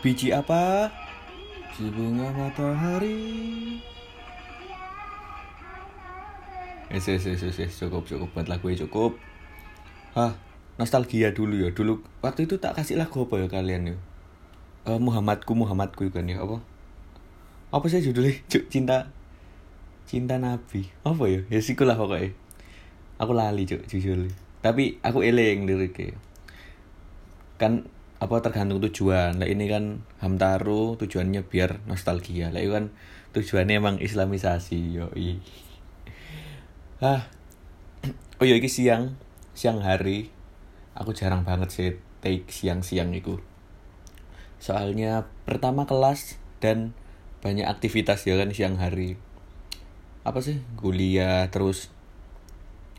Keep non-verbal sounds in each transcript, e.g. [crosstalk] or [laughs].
Biji apa? Biji bunga matahari. Eh, yes, yes, yes, yes, cukup, cukup buat lagu cukup. Ah, nostalgia dulu ya. Dulu waktu itu tak kasih lagu apa ya kalian ya? Uh, Muhammadku, Muhammadku kan ya apa? Apa sih judulnya? [laughs] Cinta cinta Nabi. Apa ya? Ya sikulah pokoknya. Aku lali, cuk, jujur. Tapi aku eling liriknya. Kan apa tergantung tujuan. Lah ini kan Hamtaro tujuannya biar nostalgia. Lah itu kan tujuannya emang islamisasi yo ah. Oh iya ini siang. Siang hari. Aku jarang banget sih take siang-siang itu. Soalnya pertama kelas dan banyak aktivitas ya kan siang hari. Apa sih? Kuliah terus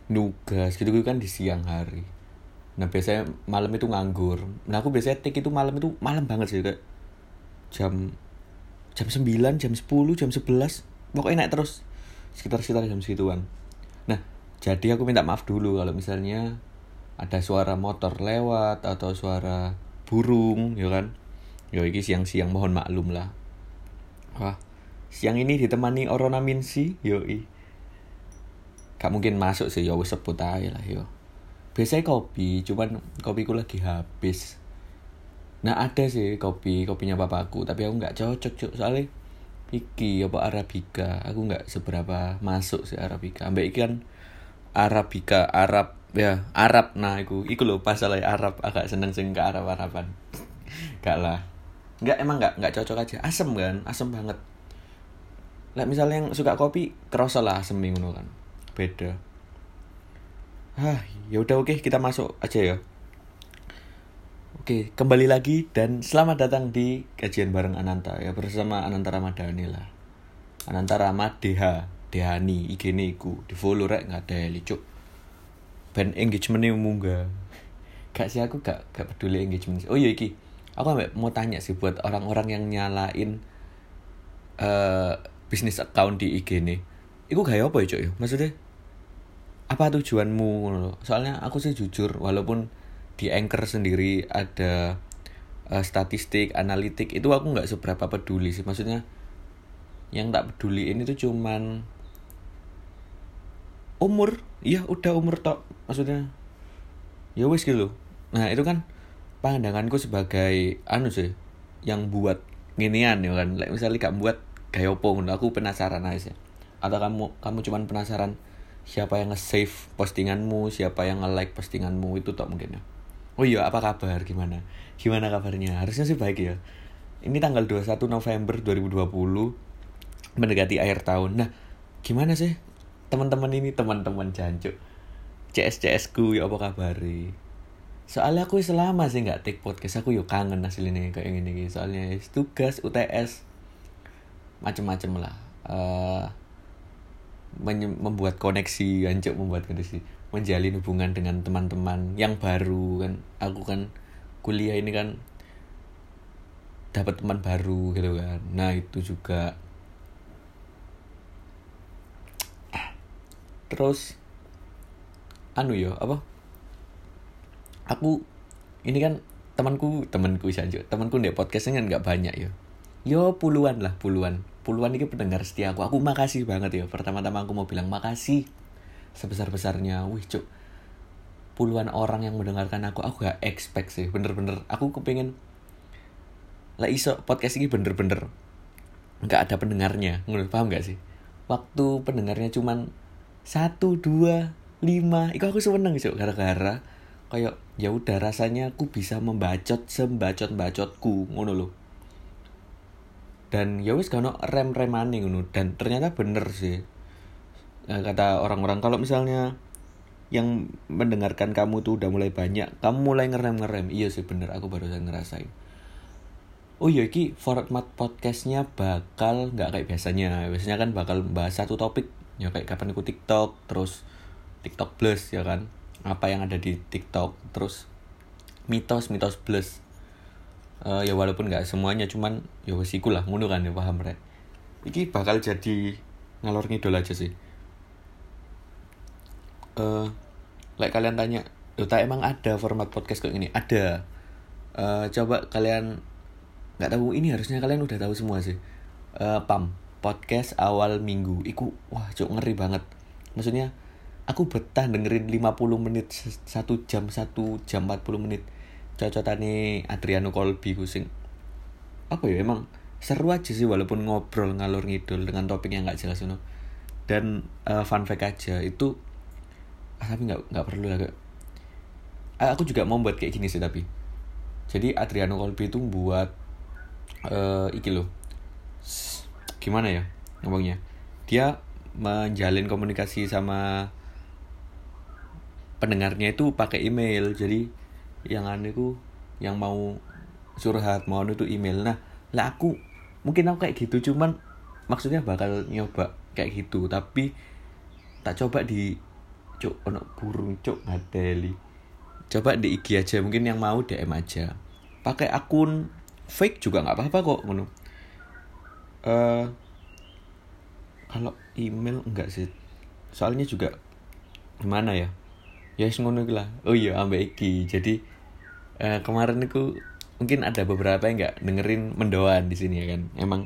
nugas gitu, gitu kan di siang hari nah biasanya malam itu nganggur. Nah aku biasanya take itu malam itu malam banget sih kayak jam jam 9, jam 10, jam 11 pokoknya naik terus. Sekitar-sekitar jam segituan. Nah jadi aku minta maaf dulu kalau misalnya ada suara motor lewat atau suara burung ya kan? Ya ini siang-siang mohon maklum lah. Wah siang ini ditemani Orona Minsi yoi. Gak mungkin masuk sih ya sebut aja lah yo biasanya kopi cuman kopiku lagi habis. Nah ada sih kopi kopinya papaku tapi aku nggak cocok cuk. Soalnya iki apa arabica? Aku nggak seberapa masuk sih arabica. Ambek ikan arabica arab ya arab. Nah aku iku loh pas salah arab agak seneng sing ke arab araban [laughs] gak lah. Nggak emang nggak nggak cocok aja. Asem kan? Asem banget. Lah misalnya yang suka kopi kerasa lah asem kan. Beda ah ya udah oke kita masuk aja ya Oke, kembali lagi dan selamat datang di kajian bareng Ananta ya bersama Ananta Ramadhani lah. Ananta Ramadheha, Dehani, IG ini iku di follow rek nggak ada lucu. Ben engagementnya munggah. Gak sih aku gak gak peduli engagement. Oh iya iki, aku mau tanya sih buat orang-orang yang nyalain uh, bisnis account di IG ini. Iku gak apa ya cok ya? Maksudnya apa tujuanmu soalnya aku sih jujur walaupun di anchor sendiri ada uh, statistik analitik itu aku nggak seberapa peduli sih. Maksudnya yang tak peduli ini tuh cuman umur. Iya udah umur tok. Maksudnya ya wis gitu. Nah itu kan pandanganku sebagai anu sih yang buat ginian ya kan. Misalnya gak buat opo aku penasaran aja atau kamu kamu cuman penasaran siapa yang nge-save postinganmu, siapa yang nge-like postinganmu itu tak mungkin ya. Oh iya, apa kabar? Gimana? Gimana kabarnya? Harusnya sih baik ya. Ini tanggal 21 November 2020 mendekati akhir tahun. Nah, gimana sih teman-teman ini teman-teman jancuk CS CS ku ya apa kabar soalnya aku selama sih nggak take podcast aku yuk kangen hasilnya kayak gini soalnya tugas UTS macem-macem lah uh, membuat koneksi anjok membuat koneksi menjalin hubungan dengan teman-teman yang baru kan. Aku kan kuliah ini kan dapat teman baru gitu kan. Nah itu juga. Terus anu yo apa? Aku ini kan temanku temanku saja temanku di podcastnya kan nggak banyak yo. Yo puluhan lah puluhan puluhan ini pendengar setia aku. Aku makasih banget ya. Pertama-tama aku mau bilang makasih sebesar-besarnya. Wih, cuk. Puluhan orang yang mendengarkan aku. Aku gak expect sih. Bener-bener. Aku kepengen lah iso podcast ini bener-bener nggak ada pendengarnya. Ngerti paham gak sih? Waktu pendengarnya cuman satu, dua, lima. Itu aku seneng cuk. Gara-gara kayak ya udah rasanya aku bisa membacot sembacot-bacotku ngono loh dan ya wis kano rem remane ngono. Dan ternyata bener sih. Nah, kata orang-orang kalau misalnya yang mendengarkan kamu tuh udah mulai banyak kamu mulai ngerem ngerem iya sih bener. Aku baru saja ngerasain. Oh iya ki format podcastnya bakal nggak kayak biasanya. Biasanya kan bakal bahas satu topik. Ya kayak kapan ikut TikTok terus TikTok plus ya kan? Apa yang ada di TikTok terus mitos mitos plus uh, ya walaupun nggak semuanya cuman ya wes lah ngono kan ya paham rek. Iki bakal jadi ngalor ngidol aja sih. Eh uh, like kalian tanya Duta emang ada format podcast kayak gini? Ada. Uh, coba kalian nggak tahu ini harusnya kalian udah tahu semua sih. Uh, pam podcast awal minggu. Iku wah cok ngeri banget. Maksudnya aku betah dengerin 50 menit satu jam satu jam 40 menit cocotane Adriano Colby sing apa ya emang seru aja sih walaupun ngobrol ngalur ngidul dengan topik yang nggak jelas know. dan uh, fun fact aja itu ah, tapi nggak nggak perlu lah aku juga mau buat kayak gini sih tapi. Jadi Adriano Colby itu buat uh, iki loh. Gimana ya ngomongnya? Dia menjalin komunikasi sama pendengarnya itu pakai email jadi yang aneh ku yang mau curhat mau itu email. Nah lah aku mungkin aku kayak gitu cuman maksudnya bakal nyoba kayak gitu tapi tak coba di cuk ono burung cuk ngadeli. Coba di IG aja mungkin yang mau DM aja. Pakai akun fake juga nggak apa-apa kok ngono. Uh, kalau email enggak sih. Soalnya juga gimana ya? Ya ngono lah. Oh iya ambek iki. Jadi uh, kemarin aku mungkin ada beberapa yang nggak dengerin mendoan di sini ya kan. Emang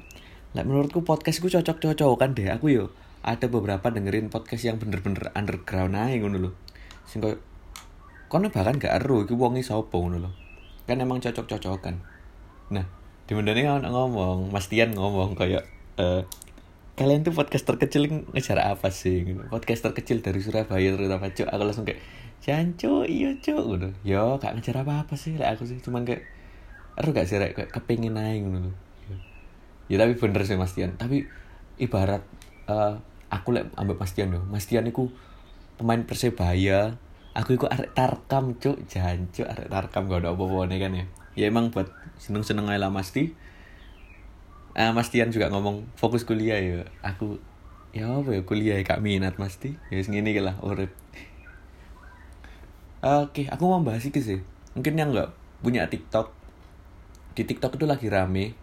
lah menurutku podcastku cocok-cocok kan deh. Aku yo ada beberapa dengerin podcast yang bener-bener underground aja ngono loh sing kono bahkan gak eru iki wonge sapa ngono lho. Kan emang cocok-cocok kan nah di mendane kan ngomong Mas Tian ngomong kayak uh, kalian tuh podcast terkecil ngejar apa sih? Podcast terkecil dari Surabaya terutama cok aku langsung kayak jancu iya cok gitu yo gak ngejar apa apa sih. Lah aku sih cuman kayak eru gak sih kayak kepingin naik gitu ya. Tapi bener sih Mas Tian tapi ibarat uh, aku lek ambil Mas Tian yo Mas Tian itu pemain persebaya. Aku ikut arek tarkam cuk. Jancuk arek tarkam gak ada apa-apa kan ya. Ya emang buat seneng-seneng aja lah masti ah Mas Tian juga ngomong fokus kuliah ya. Aku ya apa ya kuliah ya kak minat mesti ya segini lah urip oke aku mau bahas iki sih. Mungkin yang nggak punya TikTok. Di TikTok itu lagi rame.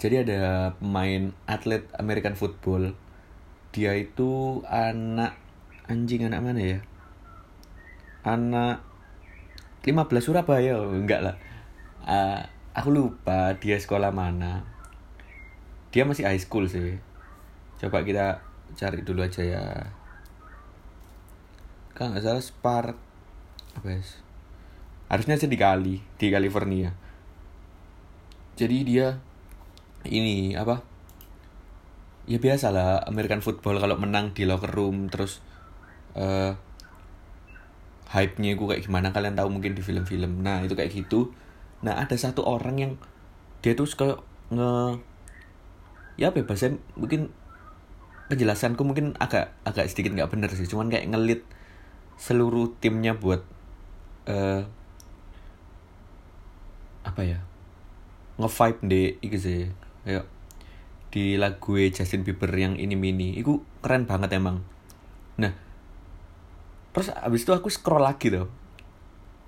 Jadi ada pemain atlet American football. Dia itu anak anjing anak mana ya? Anak 15 Surabaya enggak lah. Uh, aku lupa dia sekolah mana. Dia masih high school sih. Coba kita cari dulu aja ya. Kan nggak salah Spark ya harusnya sih di Kali di California. Jadi dia ini apa? Ya biasa lah American football kalau menang di locker room terus uh, hype-nya gue kayak gimana kalian tahu mungkin di film-film. Nah itu kayak gitu. Nah ada satu orang yang dia tuh kayak nge ya ya bahasa mungkin penjelasanku mungkin agak agak sedikit nggak bener sih cuman kayak ngelit seluruh timnya buat uh, apa ya? Nge vibe deh itu sih. Kayak di lagu Justin Bieber yang ini mini itu keren banget emang. Nah terus abis itu aku scroll lagi tuh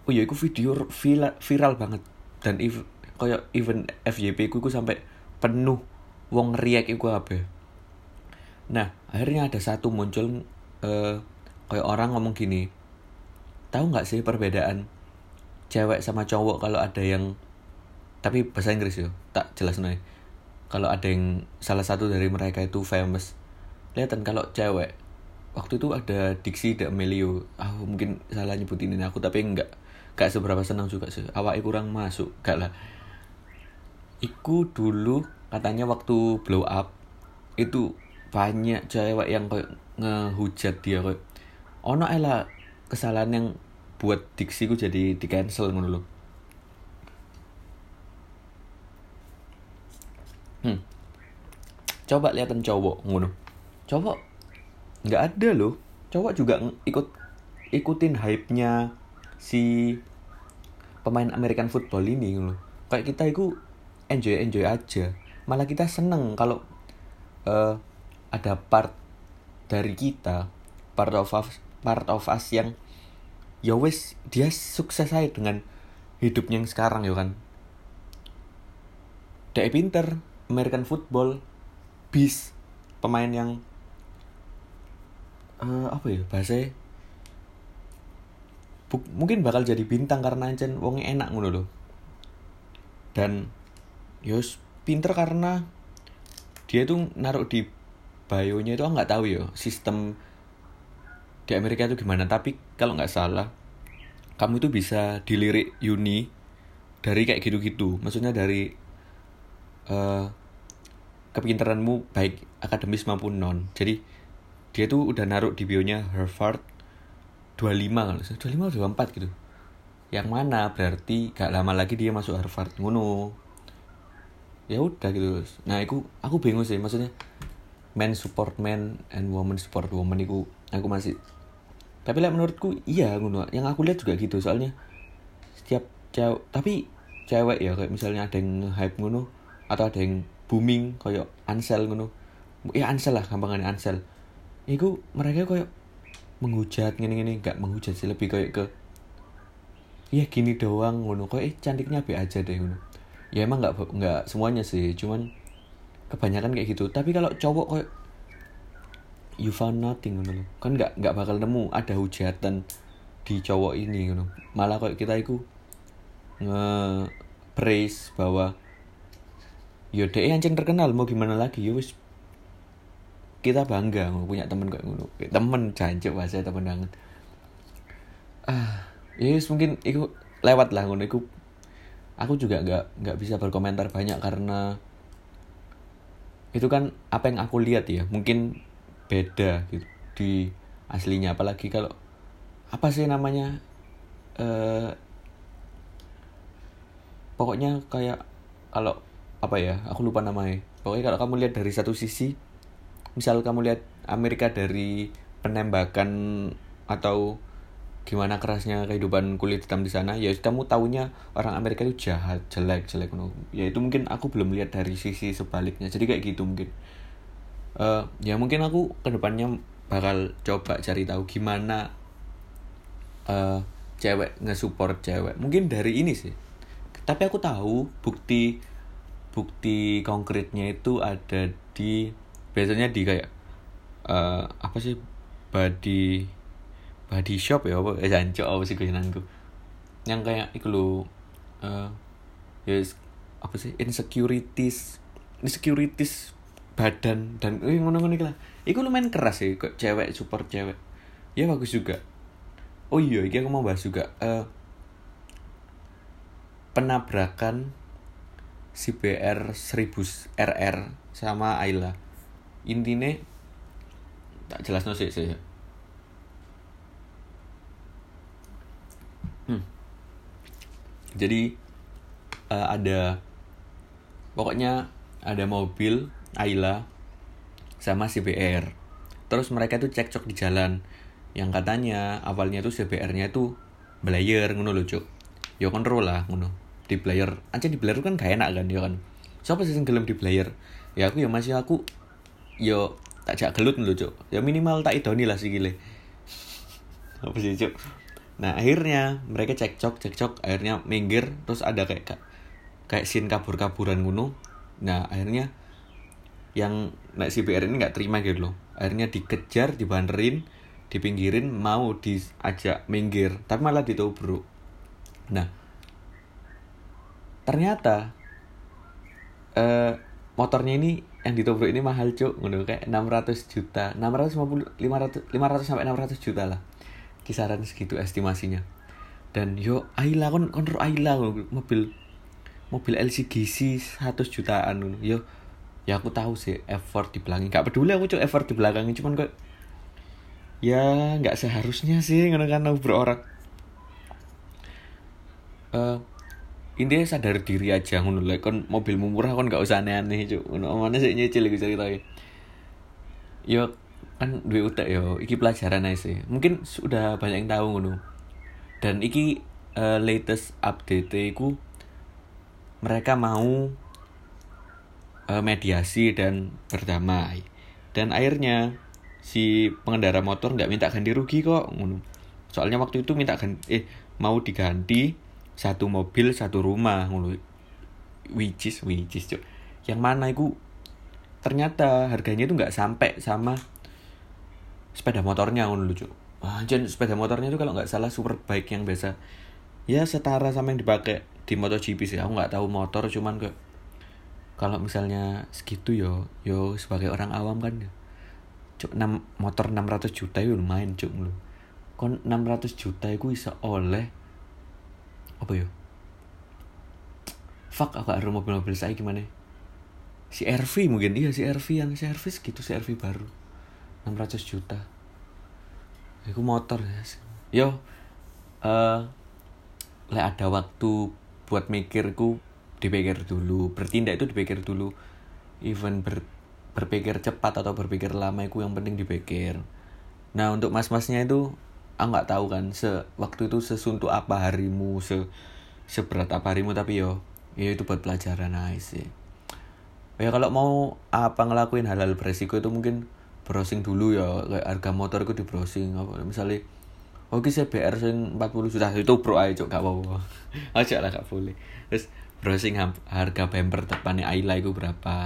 oh iya itu video viral, viral banget. Dan if, kayak event FYP ku, ku sampai penuh wong riak iku apa nah akhirnya ada satu muncul uh, kayak orang ngomong gini tahu nggak sih perbedaan cewek sama cowok kalau ada yang tapi bahasa Inggris yo tak jelas nih. Kalau ada yang salah satu dari mereka itu famous. Lihat kalau cewek waktu itu ada Diksi D'Amelio ah oh, mungkin salah nyebutin ini aku tapi enggak gak seberapa senang juga sih. Awak kurang masuk gak lah. Iku dulu katanya waktu blow up itu banyak cewek yang kayak ngehujat dia kayak ono lah kesalahan yang buat diksi ku jadi di cancel ngono loh hmm. Coba lihatan cowok ngono. Cowok? Nggak ada loh cowok juga ikut ikutin hype-nya si pemain American football ini loh kayak kita itu enjoy enjoy aja. Malah kita seneng kalau uh, ada part dari kita part of us part of us yang ya wes dia sukses aja dengan hidupnya yang sekarang ya kan? Dia pinter American football bis pemain yang uh, apa ya bahasa mungkin bakal jadi bintang karena ancen wongnya enak ngono loh dan Yos pinter karena dia tuh naruh di bio-nya itu nggak tahu ya sistem di Amerika itu gimana? Tapi kalau nggak salah kamu itu bisa dilirik uni dari kayak gitu-gitu. Maksudnya dari uh, kepintaranmu baik akademis maupun non. Jadi dia tuh udah naruh di bionya Harvard 25 kalau 25 atau 24 gitu. Yang mana berarti gak lama lagi dia masuk Harvard. Ngono. Ya udah gitu. Nah aku aku bingung sih. Maksudnya men support men and woman support woman itu aku masih tapi lah menurutku iya ngono. Yang aku lihat juga gitu soalnya setiap cewek tapi cewek ya kayak misalnya ada yang hype ngono atau ada yang booming kayak Ansel ngono. Ya Ansel lah gampangannya Ansel. Itu mereka kayak menghujat gini gini nggak menghujat sih lebih kayak ke ya gini doang ngono. Kok eh cantiknya be aja deh ngono. Ya emang nggak nggak semuanya sih cuman kebanyakan kayak gitu. Tapi kalau cowok kayak you found nothing ngono kan nggak nggak bakal nemu ada hujatan di cowok ini ngono. Malah kayak kita itu nge praise bahwa yo deh yang terkenal mau gimana lagi? Yo wis kita bangga mau punya temen kayak ngono. Temen jancuk bahasa temen banget. Ah ya yes, mungkin itu lewat lah ngono. Aku juga nggak nggak bisa berkomentar banyak karena itu kan apa yang aku lihat ya. Mungkin beda gitu di aslinya. Apalagi kalau apa sih namanya eh pokoknya kayak kalau apa ya aku lupa namanya. Pokoknya kalau kamu lihat dari satu sisi misal kamu lihat Amerika dari penembakan atau gimana kerasnya kehidupan kulit hitam di sana ya kamu tahunya orang Amerika itu jahat jelek jelek no. ya itu mungkin aku belum lihat dari sisi sebaliknya. Jadi kayak gitu mungkin uh, ya mungkin aku ke depannya bakal coba cari tahu gimana uh, cewek nge-support cewek. Mungkin dari ini sih. Tapi aku tahu bukti bukti konkretnya itu ada di biasanya di kayak uh, apa sih? Body body shop ya apa? Eh jancok apa sih kesenanganku? Yang kayak itu lo uh, ya apa sih? Insecurities insecurities badan dan eh ngono-ngono lah. Itu lumayan keras sih kok cewek support cewek. Ya bagus juga. Oh iya ini aku mau bahas juga uh, penabrakan CBR 1000 RR sama Ayla. Intinya tak jelas no sih sih hmm. jadi uh, ada pokoknya ada mobil Ayla sama CBR terus mereka tuh cekcok di jalan. Yang katanya awalnya tuh CBR-nya tuh belayer ngono loh cuk. Yo ya kontrol lah ngono. Di player. Aja di player kan gak enak kan ya kan? Siapa sih yang gelem di player? Ya aku ya masih aku. Yo tak jak gelut loh cuk. Ya minimal tak idoni lah sih gile [laughs] apa sih cuk? Nah akhirnya mereka cekcok cekcok. Akhirnya minggir terus ada kayak kayak scene kabur-kaburan gunung nah akhirnya yang naik CBR ini nggak terima gitu loh. Akhirnya dikejar dibanderin dipinggirin mau diajak minggir tapi malah ditobruk. Nah ternyata eh, motornya ini yang ditobruk ini mahal cuk. Ngono kayak 600 juta. 650 500 500 sampai 600 juta lah. Kisaran segitu estimasinya. Dan yo Ayla kon kon Ayla mobil mobil LCGC 100 jutaan yo ya aku tahu sih effort di belakang. Gak peduli aku cok effort di belakangnya. Cuman kok ya nggak seharusnya sih ngono kan berorak uh, intinya sadar diri aja ngono lek kon mobilmu murah kon gak usah aneh-aneh cuk. Ngono mana sih nyicil iku ceritae yo kan duwe utek yo iki pelajaran aja sih. Mungkin sudah banyak yang tahu ngono. Dan iki uh, latest update ku mereka mau mediasi dan berdamai. Dan akhirnya si pengendara motor nggak minta ganti rugi kok soalnya waktu itu minta ganti eh mau diganti satu mobil satu rumah ngono. Which is which is cok yang mana itu ternyata harganya itu nggak sampai sama sepeda motornya ngono lucu jen sepeda motornya itu kalau nggak salah super bike yang biasa. Ya setara sama yang dipakai di MotoGP sih. Aku nggak tahu motor cuman ke kalau misalnya segitu yo yo sebagai orang awam kan cuk 6 motor 600 juta itu lumayan cuk lu kon 600 juta itu bisa oleh apa yo? Fuck aku harus mobil-mobil saya gimana si RV mungkin iya si RV yang si RV segitu si RV baru. 600 juta. Aku motor ya yo eh uh, ada waktu buat mikirku dipikir dulu bertindak itu dipikir dulu. Even ber, berpikir cepat atau berpikir lama itu yang penting dipikir. Nah untuk mas-masnya itu aku nggak tahu kan se waktu itu sesuntuk apa harimu se seberat apa harimu tapi yo ya itu buat pelajaran aja sih. Ya kalau mau apa ngelakuin hal-hal beresiko itu mungkin browsing dulu ya kayak harga motor itu di browsing apa misalnya oke saya BR sing 40 juta itu bro aja cok gak apa-apa. [laughs] Aja lah gak boleh. Terus browsing harga bumper depannya Ayla itu berapa?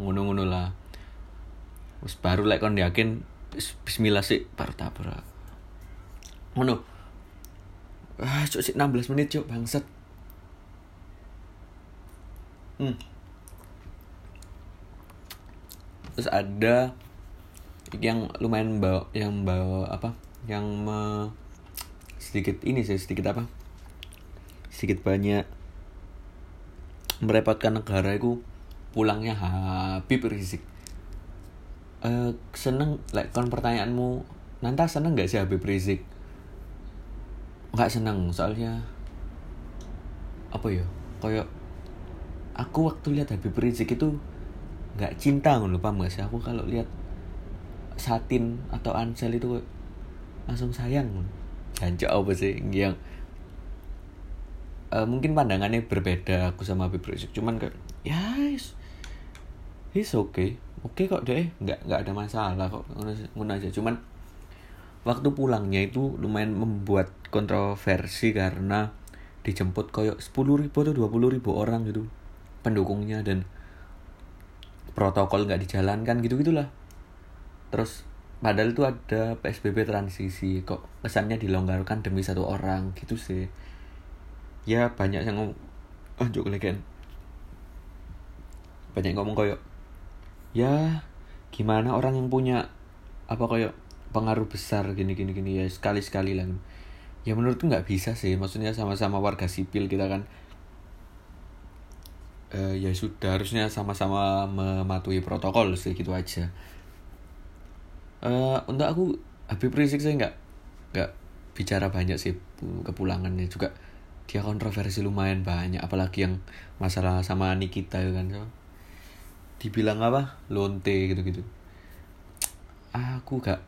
Ngono-ngono lah. Terus baru like kon yakin bismillah sih baru tabrak. Ngono. Ah cok sih 16 menit cok bangsat. Hmm. terus ada yang lumayan bawa yang bawa apa? Yang me, sedikit ini sih sedikit apa? Sedikit banyak merepotkan negara itu pulangnya Habib Rizik. Uh, seneng like kon pertanyaanmu nanti seneng gak sih Habib Rizik? Nggak seneng soalnya apa ya koyo aku waktu lihat Habib Rizik itu nggak cinta ngono paham gak sih? Aku kalau lihat Satin atau Ansel itu langsung sayang jancok apa sih yang uh, mungkin pandangannya berbeda aku sama Habib Rizik. Cuman kayak ya yes, he's okay. Oke okay kok deh nggak nggak ada masalah kok. Ngono aja cuman waktu pulangnya itu lumayan membuat kontroversi karena dijemput koyok sepuluh ribu atau dua puluh ribu orang gitu pendukungnya dan protokol nggak dijalankan gitu gitulah terus padahal itu ada psbb transisi kok kesannya dilonggarkan demi satu orang gitu sih ya banyak yang ngomong oh juk legen banyak yang ngomong koyok ya gimana orang yang punya apa koyok pengaruh besar gini gini gini ya sekali sekali lah. Ya menurutku nggak bisa sih maksudnya sama-sama warga sipil kita kan. Uh, ya sudah harusnya sama-sama mematuhi protokol sih gitu aja. Uh, untuk aku Habib Rizik saya nggak nggak bicara banyak sih kepulangannya juga dia kontroversi lumayan banyak apalagi yang masalah sama Nikita kan. So. dibilang apa? Lonte gitu gitu aku gak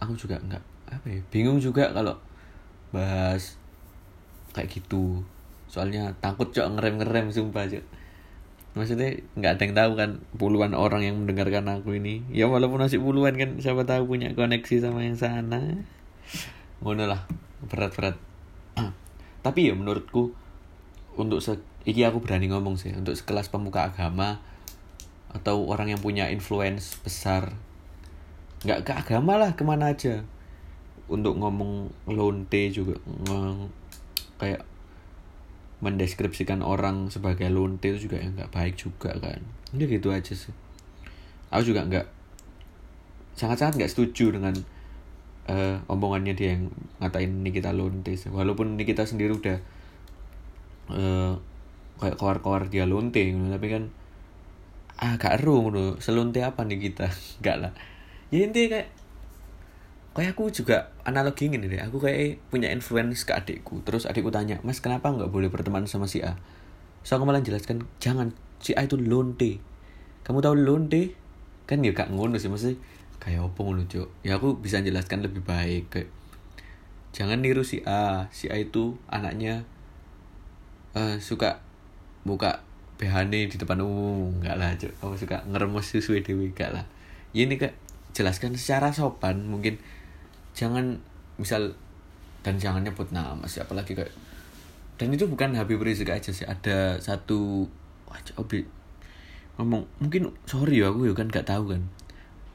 aku juga nggak apa ya bingung juga kalau bahas kayak gitu. Soalnya takut cok ngerem ngerem sumpah cok. Maksudnya nggak ada yang tahu kan puluhan orang yang mendengarkan aku ini. Ya walaupun masih puluhan kan siapa tahu punya koneksi sama yang sana. Ngono lah berat berat tapi ya menurutku untuk se iki aku berani ngomong sih untuk sekelas pemuka agama atau orang yang punya influence besar nggak ke agama lah ke mana aja. Untuk ngomong lonte juga ngomong kayak mendeskripsikan orang sebagai lonte itu juga yang nggak baik juga kan. Ini gitu aja sih. Aku juga nggak sangat-sangat nggak setuju dengan uh, omongannya dia yang ngatain Nikita lonte walaupun Nikita sendiri udah uh, kayak kawar-kawar dia lonte gitu. tapi kan ah gak ero ngono. Selonte apa nih kita [laughs] gak lah. Ya intinya kayak kayak aku juga analogi ini deh. Aku kayak punya influence ke adikku. Terus adikku tanya mas kenapa nggak boleh berteman sama si A? So aku malah jelaskan jangan si A itu lonte. Kamu tahu lonte? Kan ya gak ngono sih maksudnya kayak apa ngono cok ya aku bisa jelaskan lebih baik kayak jangan niru si A. Si A itu anaknya uh, suka buka BHN di depan umum. Enggak lah cok aku suka ngeremes susu dewi enggak lah. Ya ini kayak jelaskan secara sopan mungkin jangan misal dan jangan nyebut nama sih apalagi kayak. Dan itu bukan Habib Rizik aja sih. Ada satu wah obi ngomong mungkin sorry ya aku ya kan gak tahu kan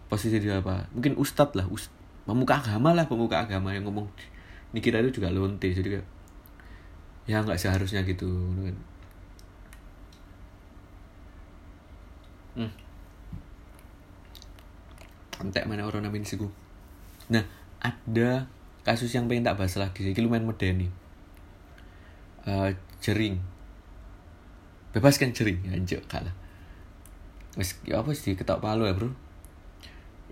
posisi dia apa? Mungkin ustad lah ust pemuka agama lah pemuka agama yang ngomong ini kita itu juga lonte. Jadi kayak ya nggak seharusnya gitu kan. Hmm. mana orang namanya sih nah ada kasus yang pengen tak bahas lagi sih. Lumayan medeni. Uh, jering. Bebaskan jering. Anjir kalah Wes apa sih ketok palu ya bro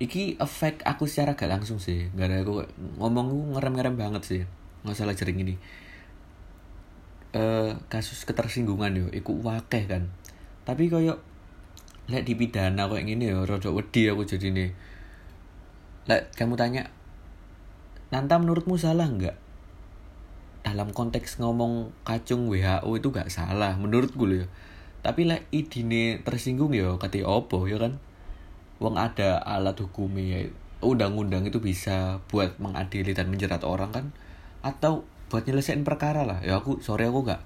iki efek aku secara gak langsung sih. Gak ada aku ngomong ngerem-ngerem banget sih. Masalah jering ini. Uh, kasus ketersinggungan yo iku wakeh kan. Tapi koyo lek dipidana kok gini ya rada wedi aku jadi nih lek kamu tanya Nanta menurutmu salah nggak? Dalam konteks ngomong kacung WHO itu gak salah menurutku loh ya tapi lek idine tersinggung ya kata opo ya kan wong ada alat hukumnya undang-undang itu bisa buat mengadili dan menjerat orang kan? Atau buat nyelesain perkara lah. Ya aku sorry aku gak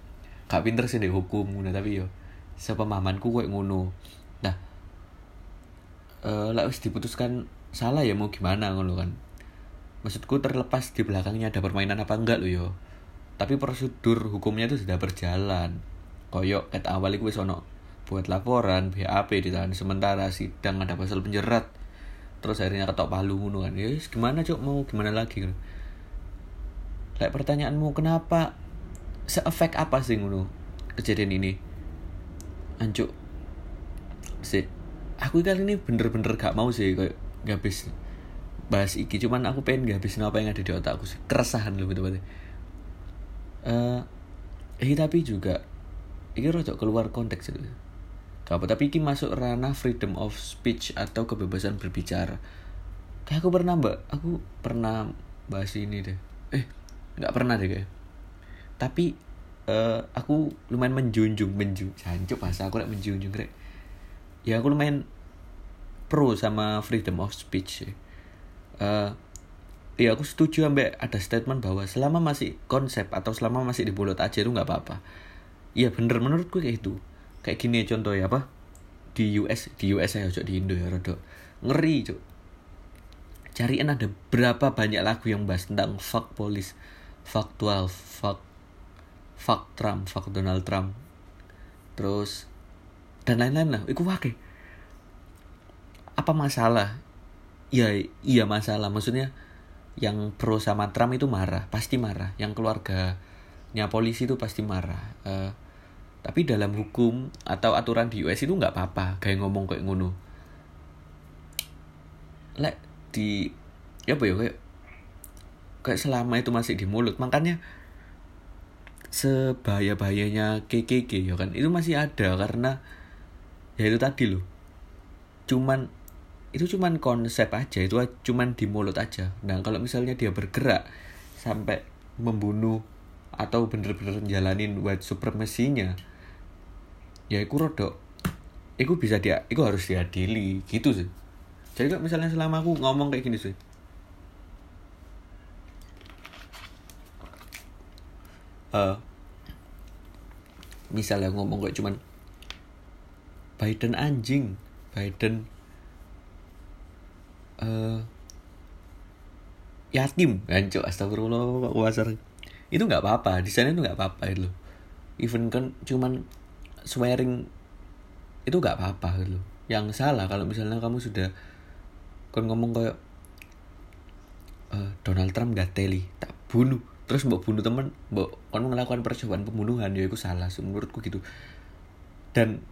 gak pinter sih deh hukum ngono. Tapi yo sepemahamanku kok ngono. Nah eh harus diputuskan salah ya mau gimana ngono kan? Maksudku terlepas di belakangnya ada permainan apa enggak lo yo tapi prosedur hukumnya itu sudah berjalan. Koyok ket awal itu wis buat laporan BAP ditahan sementara sidang ada pasal penjerat. Terus akhirnya ketok palu ngono kan. Ya gimana cok mau gimana lagi kan pertanyaanmu kenapa seefek apa sih ngono kejadian ini? Ancuk sih aku kali ini bener-bener gak mau sih kayak gak habis bahas iki. Cuman aku pengen gak habis apa yang ada di otakku sih. Keresahan betul-betul. Uh, eh tapi juga ini rojok keluar konteks itu apa tapi ini masuk ranah freedom of speech atau kebebasan berbicara. Kayak aku pernah mbak. Aku pernah bahas ini deh. Eh nggak pernah deh kayak. Tapi uh, aku lumayan menjunjung menjunjung jancuk bahasa aku lagi menjunjung kayak ya aku lumayan pro sama freedom of speech ya. Uh, ya aku setuju ambek ada statement bahwa selama masih konsep atau selama masih di mulut aja itu nggak apa-apa. Iya bener. Menurutku kayak itu kayak gini contoh ya apa? Di US di US saya cok di Indo ya rodo ngeri cok cariin ada berapa banyak lagu yang bahas tentang fuck police fuck 12 fuck fuck Trump fuck Donald Trump. Terus dan lain-lain lah. Itu wakil apa masalah? Ya iya masalah. Maksudnya yang pro sama Trump itu marah pasti marah. Yang keluarganya polisi itu pasti marah. Uh, tapi dalam hukum atau aturan di US itu nggak apa-apa kayak ngomong kayak ngono. Lek di ya apa ya kayak kayak selama itu masih di mulut makanya sebahaya bahayanya KKK ya kan? Itu masih ada karena ya itu tadi loh. Cuman itu cuman konsep aja itu cuman di mulut aja. Nah kalau misalnya dia bergerak sampai membunuh atau bener-bener jalanin white supremacy-nya ya iku rodok iku bisa dia iku harus diadili gitu sih. Jadi kalau misalnya selama aku ngomong kayak gini sih. Uh, misalnya ngomong kayak cuman Biden anjing Biden uh, yatim gancok astagfirullah wasar. Itu nggak apa-apa di sana itu nggak apa-apa itu even kan cuman swearing itu gak apa-apa gitu. Yang salah kalau misalnya kamu sudah kon ngomong kayak uh, Donald Trump gak teli tak bunuh. Terus mbok bunuh temen mbok kon melakukan percobaan pembunuhan ya itu salah menurutku gitu. Dan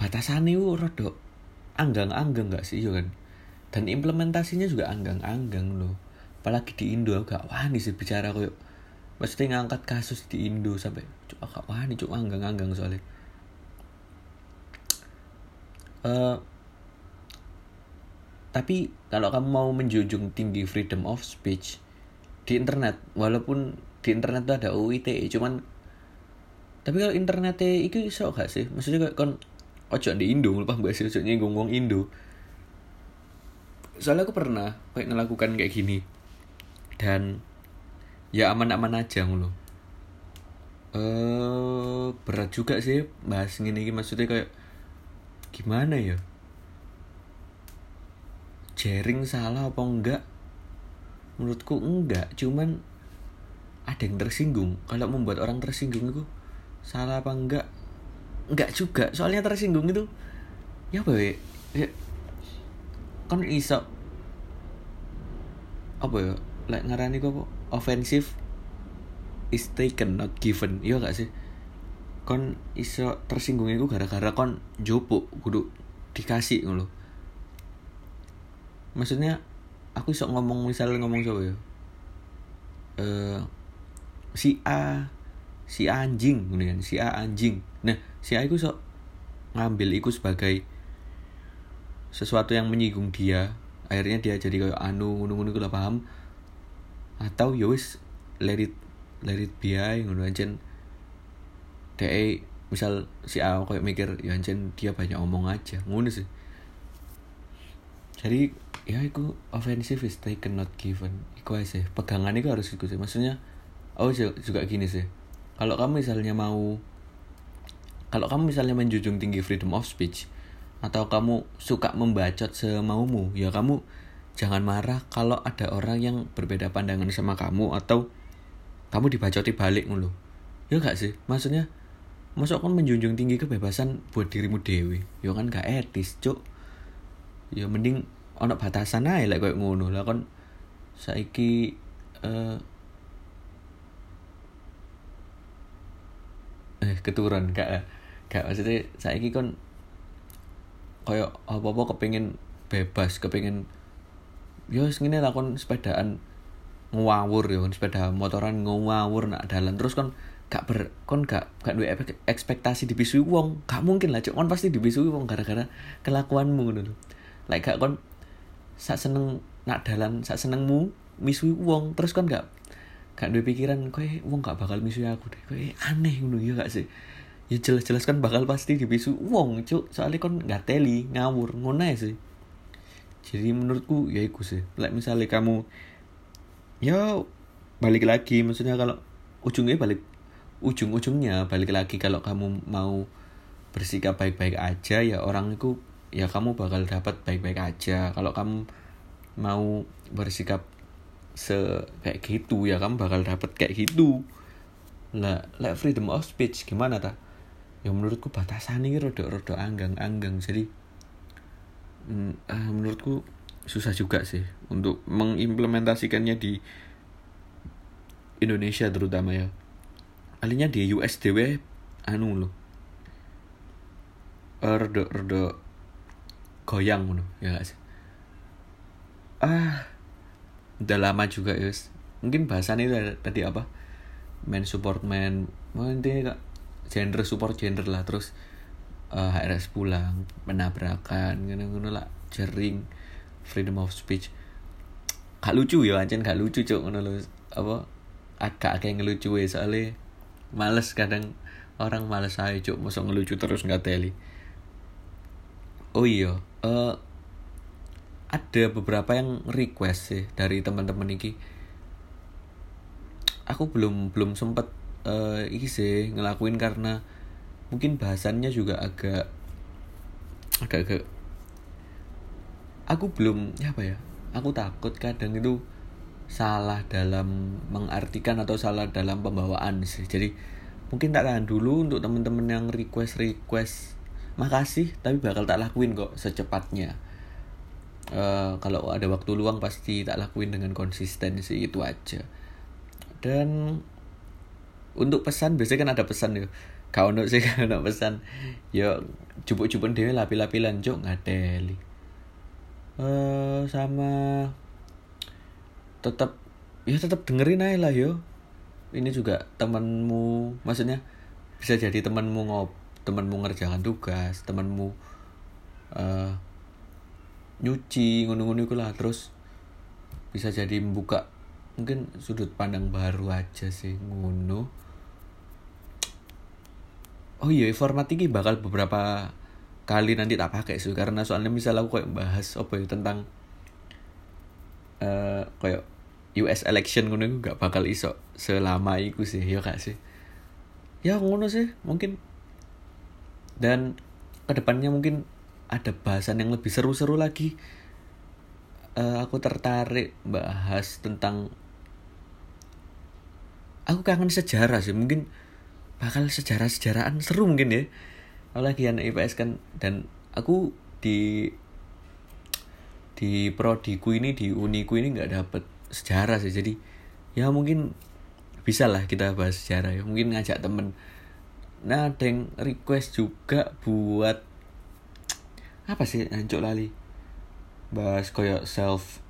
batasannya itu rada anggang-anggang gak sih ya kan? Dan implementasinya juga anggang-anggang loh. Apalagi di Indo gak wani sih bicara kayak maksudnya ngangkat kasus di Indo sampai cuma gak wani cuma anggang-anggang soalnya uh, tapi kalau kamu mau menjunjung tinggi freedom of speech di internet walaupun di internet itu ada UITE cuman tapi kalau internetnya itu iso gak sih? Maksudnya kayak kon ojo di Indo lupa mbak sih ojo wong Indo. Soalnya aku pernah kayak ngelakukan kayak gini. Dan ya aman-aman aja ngono. Eh berat juga sih bahas gini, gini maksudnya kayak gimana ya? Jaring salah apa enggak? Menurutku enggak cuman ada yang tersinggung. Kalau membuat orang tersinggung itu salah apa enggak? Enggak juga soalnya tersinggung itu ya apa ya, ya kan iso. Apa ya? Lek ngarani kok offensive is taken not given. Iya gak sih kon iso tersinggung itu gara-gara kon jopo kudu dikasih ngono maksudnya aku iso ngomong misalnya ngomong coba ya? Eh si A si A anjing kemudian si A anjing. Nah si A itu sok ngambil itu sebagai sesuatu yang menyinggung dia. Akhirnya dia jadi kayak anu ngono-ngono lah paham. Atau yowis ya let it let it be aja ngono ancen DE misal si A kayak mikir ya ancen dia banyak omong aja. Ngono sih. Jadi ya itu offensive is taken not given. Iku aja sih. Pegangan itu harus ikut sih. Maksudnya oh juga gini sih. Kalau kamu misalnya mau kalau kamu misalnya menjunjung tinggi freedom of speech atau kamu suka membacot semaumu ya kamu jangan marah kalau ada orang yang berbeda pandangan sama kamu atau kamu dibacoti balik mulu ya gak sih? Maksudnya masuk kan menjunjung tinggi kebebasan buat dirimu dewi ya kan gak etis cuk. Ya mending ono batasan aja lah kayak ngono. Lah kan saiki uh, eh keturun gak gak. Maksudnya saiki kan kayak apa-apa kepingin bebas kepingin yo ngene lah kon sepedaan ngawur yo sepeda motoran ngawur nak dalan. Terus kon gak ber kon gak gak duwe ekspektasi dibisui wong. Gak mungkin lah cok kon pasti dibisui wong gara-gara kelakuanmu ngono lho. Like gak kon sak seneng nak dalan sak senengmu misui wong. Terus kon gak gak duwe pikiran kowe wong gak bakal misui aku deh. Kowe aneh ngono ya gak sih? Ya jelas-jelas kan bakal pasti dibisu uang cuk. Soalnya kan nggak teli ngawur ngono sih. Jadi menurutku ya itu sih. Like misalnya kamu ya balik lagi. Maksudnya kalau ujungnya balik ujung-ujungnya balik lagi kalau kamu mau bersikap baik-baik aja ya orang itu ya kamu bakal dapat baik-baik aja. Kalau kamu mau bersikap se kayak gitu ya kamu bakal dapat kayak gitu. Lah like freedom of speech gimana ta? Yang menurutku batasan ini rada-rada anggang-anggang. Jadi mm, uh, menurutku susah juga sih untuk mengimplementasikannya di Indonesia terutama ya alinya di US dewe anu loh rada rada goyang loh ya gak sih? Ah udah lama juga ya mungkin bahasan itu tadi apa? Man support man oh, intinya kak gender support gender lah. Terus uh, eh, HRS pulang menabrakan ngono-ngono lah. Jering freedom of speech. Gak lucu ya ancen gak lucu cok ngono lo apa? Agak kayak ngelucu ya soalnya males kadang orang males aja cok masuk ngelucu terus nggak teli. Oh iya uh, ada beberapa yang request sih dari teman-teman iki. Aku belum belum sempet uh, iki sih ngelakuin karena mungkin bahasannya juga agak agak agak aku belum ya apa ya aku takut kadang itu salah dalam mengartikan atau salah dalam pembawaan sih. Jadi mungkin tak tahan dulu untuk teman-teman yang request request makasih tapi bakal tak lakuin kok secepatnya. Uh, kalau ada waktu luang pasti tak lakuin dengan konsistensi itu aja. Dan untuk pesan biasanya kan ada pesan ya. Kau untuk sih [laughs] kalau pesan. Yo cupuk-cupuk dia lapi-lapi lanjut ngadeli. Uh, sama tetap ya tetap dengerin aja lah yo. Ini juga temanmu maksudnya bisa jadi temanmu ngop temanmu ngerjakan tugas temanmu uh, nyuci ngono-ngono lah. Terus bisa jadi membuka mungkin sudut pandang baru aja sih ngono oh iya format ini bakal beberapa kali nanti tak pakai sih karena soalnya misal aku kayak bahas apa ya tentang uh, kayak US election ngono itu gak bakal iso selama itu sih ya kak sih? Ya ngono sih mungkin. Dan ke depannya mungkin ada bahasan yang lebih seru-seru lagi. Uh, aku tertarik bahas tentang aku kangen sejarah sih mungkin bakal sejarah-sejarahan seru mungkin ya. Apalagi anak IPS kan dan aku di di prodiku ini di uniku ini nggak dapet sejarah sih. Jadi ya mungkin bisa lah kita bahas sejarah ya. Mungkin ngajak temen. Nah ada yang request juga buat apa sih ancok lali? Bahas koyo self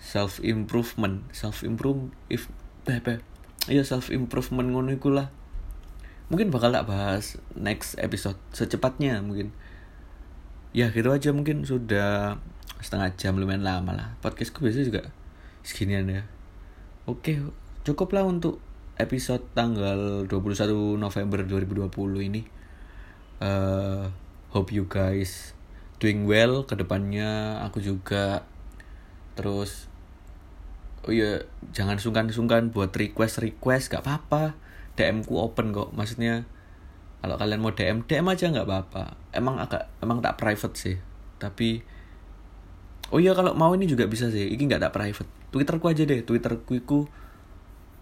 self improvement self improve if apa? Iya self improvement ngono mungkin bakal tak bahas next episode secepatnya mungkin. Ya gitu aja mungkin sudah setengah jam lumayan lama lah. Podcastku biasanya juga seginian ya. Oke cukup lah untuk episode tanggal 21 November 2020 ini. Uh, hope you guys doing well. Ke depannya aku juga. Terus oh iya jangan sungkan-sungkan buat request request gak apa-apa. DM ku open kok. Maksudnya kalau kalian mau DM DM aja nggak apa-apa. Emang agak emang tak private sih. Tapi oh iya kalau mau ini juga bisa sih. Ini nggak tak private. Twitterku aja deh. Twitterku ku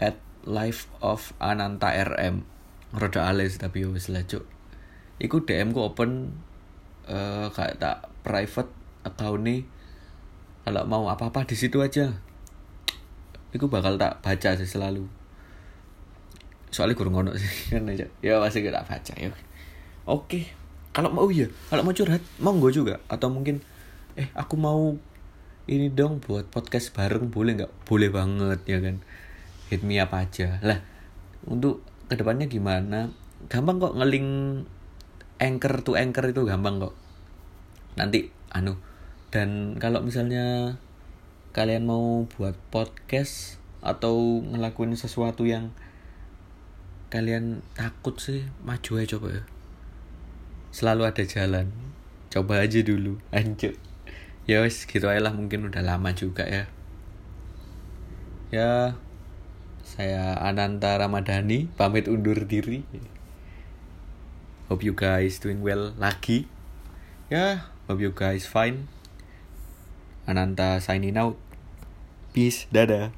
at life of ananta rm roda alis tapi ya wis lah cuk. Iku DM ku open uh, kayak tak private account nih kalau mau apa-apa di situ aja. Iku bakal tak baca sih selalu. Soalnya kurang ngono sih [laughs] kan aja. Ya pasti gak tak baca ya. Oke. Kalau mau ya, kalau mau curhat, monggo juga. Atau mungkin eh aku mau ini dong buat podcast bareng boleh nggak? Boleh banget ya kan. Hit me apa aja. Lah, untuk ke depannya gimana? Gampang kok ngeling anchor to anchor itu gampang kok. Nanti anu dan kalau misalnya kalian mau buat podcast atau ngelakuin sesuatu yang kalian takut sih maju aja coba ya selalu ada jalan coba aja dulu anjir ya wes gitu aja lah mungkin udah lama juga ya ya saya Ananta Ramadhani pamit undur diri hope you guys doing well lagi ya hope you guys fine Ananta signing out Peace. Dadah.